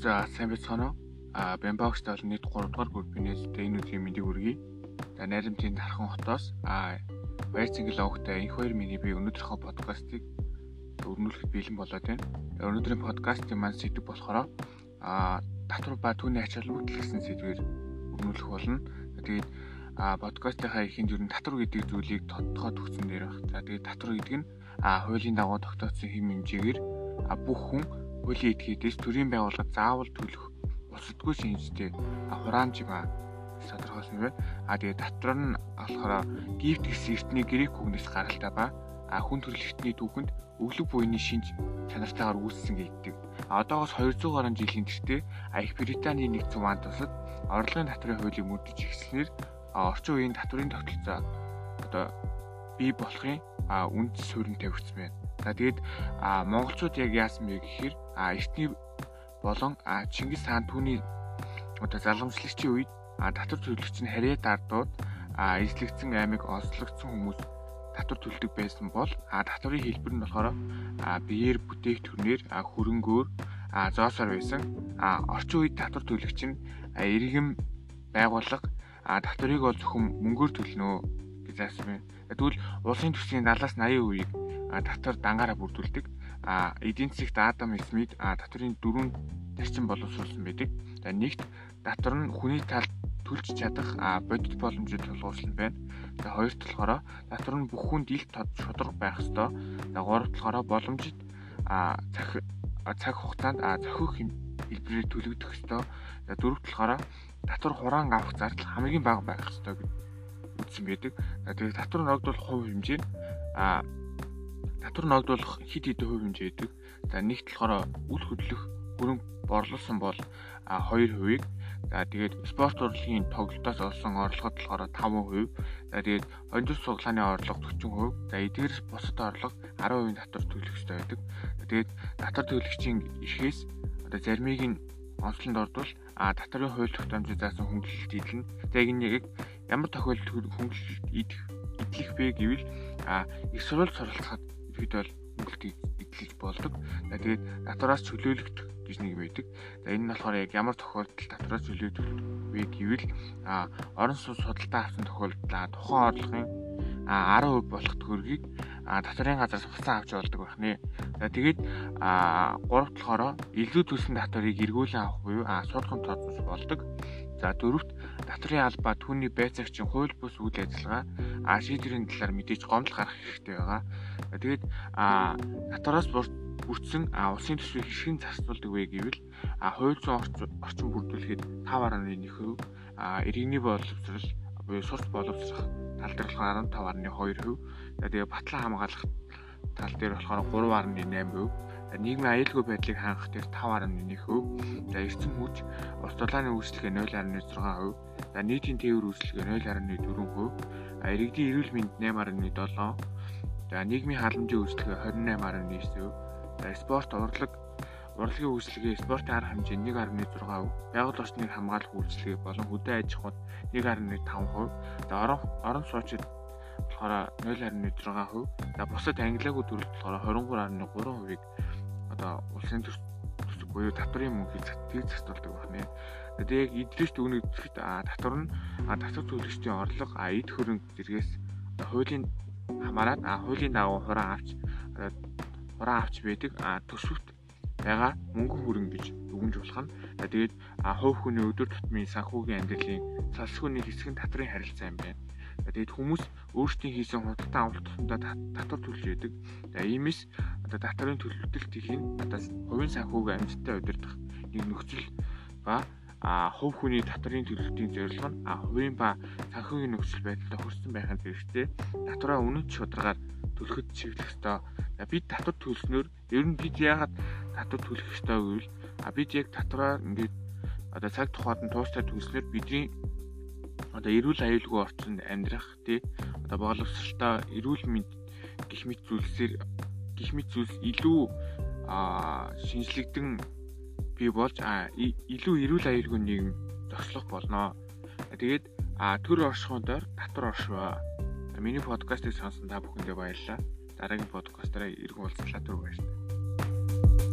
За сайн байцгаана уу? А Bambox бол нийт 3 дугаар группийн нээлттэй энэ өдрийн мэндийг хүргэе. За найрамдын дархан хотоос а баяр цэнгэл авахтай энэ хоёр миний би өнөөдрийнхөө подкастыг өрнүүлэхэд бэлэн болоод байна. Өнөөдрийн подкастын маань сэдв болохоор а татвар ба түүний ач холбогдол гэсэн сэдвээр өрнүүлэх болно. Тэгээд а подкастынхаа ихэнд ер нь татвар гэдэг зүйлийг тодтогоо төгсөн дээр баг. За тэгээд татвар гэдэг нь а хуулийн дагуу тогтоосон хэм хэмжээгээр а бүх хүн хуулийн этгээдээс төрийн байгууллага заавал төлөх бусадгүй шинжтэй хураамж юм а тодорхойлсон байна. А тэгээ татвар нь болохоор гифт гэсэн эртний грек үгнээс гаралтай ба а хүн төрөлхтний түүхэнд өглөг буйны шинж чанартайгаар үүссэн гэдэг. А одоогоос 200 гаруй жилийн тэртээ их Британий нэгдсэн ван тусад орлогын татварын хуулийг мөрдөж ихснээр орчин үеийн татварын тогтолцоо одоо бий болохын үнд суурин тавигдсан байна. За тэгээд монголчууд яг яасан бэ гэхээр эртний болон Чингис хаан түүний одоо залгамжлагчийн үед татвар төлөгч нь харьяа дардууд эзлэгдсэн аймаг олслогдсон хүмүүс татвар төлдөг байсан бол татварын хэлбэр нь болохоор биеэр бүтээгдэхүүнээр хөрөнгөөр зоосоор байсан. Орчин үед татвар төлөгч нь иргэн байгууллага татварыг бол зөвхөн мөнгөөр төлнө гэж заасан байна. Тэгвэл улсын төсвийн 70-аас 80% татвар дангаараа бүрдүүлдэг. А эдийн засгт Адам Смит татварын дөрвөн тарчин боловсруулсан байдаг. За нэгт татвар нь хүний талд төлж чадах бодит боломжийг тулгуурлан байна. За хоёрт болохоор татвар нь бүх хүнд илт тод шударга байх ёстой. За гуравт болохоор боломжит цаг цаг хугацаанд зохих хэлбэрээр төлөгдөх ёстой. За дөрөвт болохоор татвар хураан авах зардал хамгийн бага байх ёстой гэж үзсэн байдаг. Тэгээд татвар ногдуулах хувь хэмжээ нь а татвар ногдуулах хэд хэдэн хувь хэмжээ байдаг. За нэгт болохоор үл хөдлөх хөрөнгө борлуулсан бол 2%-ийг За тэгээд спорт урлагийн тоглолтоос олсон орлогод болохоор 5%. За тэгээд хонжил суглааны орлого 40%. За эдгээрс бусад орлого 10% татвар төлөх ёстой байдаг. Тэгээд татвар төлөгчийн эрхээс одоо зармийг нь онцлонд ордвол а татварын хууль тогтоомжид заасан хөнгөлөлт идэлнэ. Тэгээд энэ яг ямар тохиолдолд хөнгөлөлт идэх идэх вэ гэвэл а их сурвалж суралцахад ихэд бол хөнгөлөлт идэлж болдог. Тэгээд татвараас чөлөөлөгдөх гэж нэг байдаг. За энэ нь болохоор яг ямар тохиолдолд татвараас чөлөөдөх вэ гэвэл а орон сууц судалтаа авсан тохиолдолд тухайн орлогын 10% болох төгрөгийг татварын газраас хуцаа авч болдог байх нэ. За тэгээд а гуравт болохоор илүү төлсөн татварыг эргүүлэн авах буюу а суулгын тооцоолж болдог. За дөрөвт татварын албаа түүний байцаагчийн хууль бус үйл ажиллагаа а шийдвэрийн талаар мэдээж гомдол гаргах хэрэгтэй байгаа. Тэгээд а татвараас бүрдсэн а улсын төсвийг хэрхэн зарцуулдаг вэ гэвэл а хууль зүйн орчин бүрдүүлэхэд 5.1%, а иргэний боловсрал буюу сурц боловсрох тал дээр болохоор 15.2%, тэгээ батлан хамгаалах тал дээр болохоор 3.8%, нийгмийн аюулгүй байдлыг хангах дээр 5.1%, за эрчим хүч, ус дулааны үйлчлэгээ 0.6%, за нийтийн тээвэр үйлчлэгээ 0.4%, а иргэдийн эрүүл мэнд 8.7%, за нийгмийн халамжийн үйлчлэгээ 28.9%, за спорт урлаг. Урлагийн үйлчлэгээ спортын арга хэмжээ 1.6%, байгууллага орчныг хамгаалах үйлчлэгээ болон хөдөө аж ахуйд 1.5%, за орон орон сууцид болохоор 0.6%, за бусад ангилаагүй төрөлд болохоор 23.3%-ийг одоо улсын төсөв буюу татварын мөнхийг тийг застуулдаг байна. Тэгээд яг эдлээс дүгнэж үзэхэд татвар нь татвар төлөгчдийн орлого эд хөрөнгө зэргээс хуулийн хамаарат хуулийн дагуу хураан авч хураан авч байдаг төсөвт байгаа мөнгөн хөрөнгө гэж дүгнж болох нь. Тэгээд хувь хүний өдөр тутмын санхүүгийн амьдралын салшгүй нэг хэсэг нь татварын харилцаа юм байна. Тэгээд хүмүүс өөрсдийн хийсэн худалдан авалт тусамдаа татвар төлж яадаг. Иймээс одоо татварын төлөвлөлт хийх нь одоо хувийн санхүүгийн амжилттай удирдах нэг нөхцөл ба а хувь хүний татварын төлөвлөлтийн зорилго нь а хувийн ба санхүүгийн нөхцөл байдалд хүрсэн байхын зэрэгтэй татвараа үнэт шударгаар төлөхөд чиглэх ёстой. Бид татвар төлснөөр ер нь бид яагаад татвар төлөх ёстой гэвэл а бид яг татвараа ингээд одоо цаг тухайд нь туустай төлснөөр бидний одоо эрүүл аюулгүй орчинд амьдрах тий одоо боловсролтой эрүүл мэнд гих мэт зүйлсээр гих мэт зүйлс илүү а шинжлэгдэн бий болж а илүү эрүүл аюулгүй нийгэм зогслох болно. Тэгээд а төр оршихуун дээр татвар оршваа. Миний подкастыг сонсон та бүхэндээ баярлалаа. Дараагийн подкастаараа иргэн уулзлаа түр баярлалаа.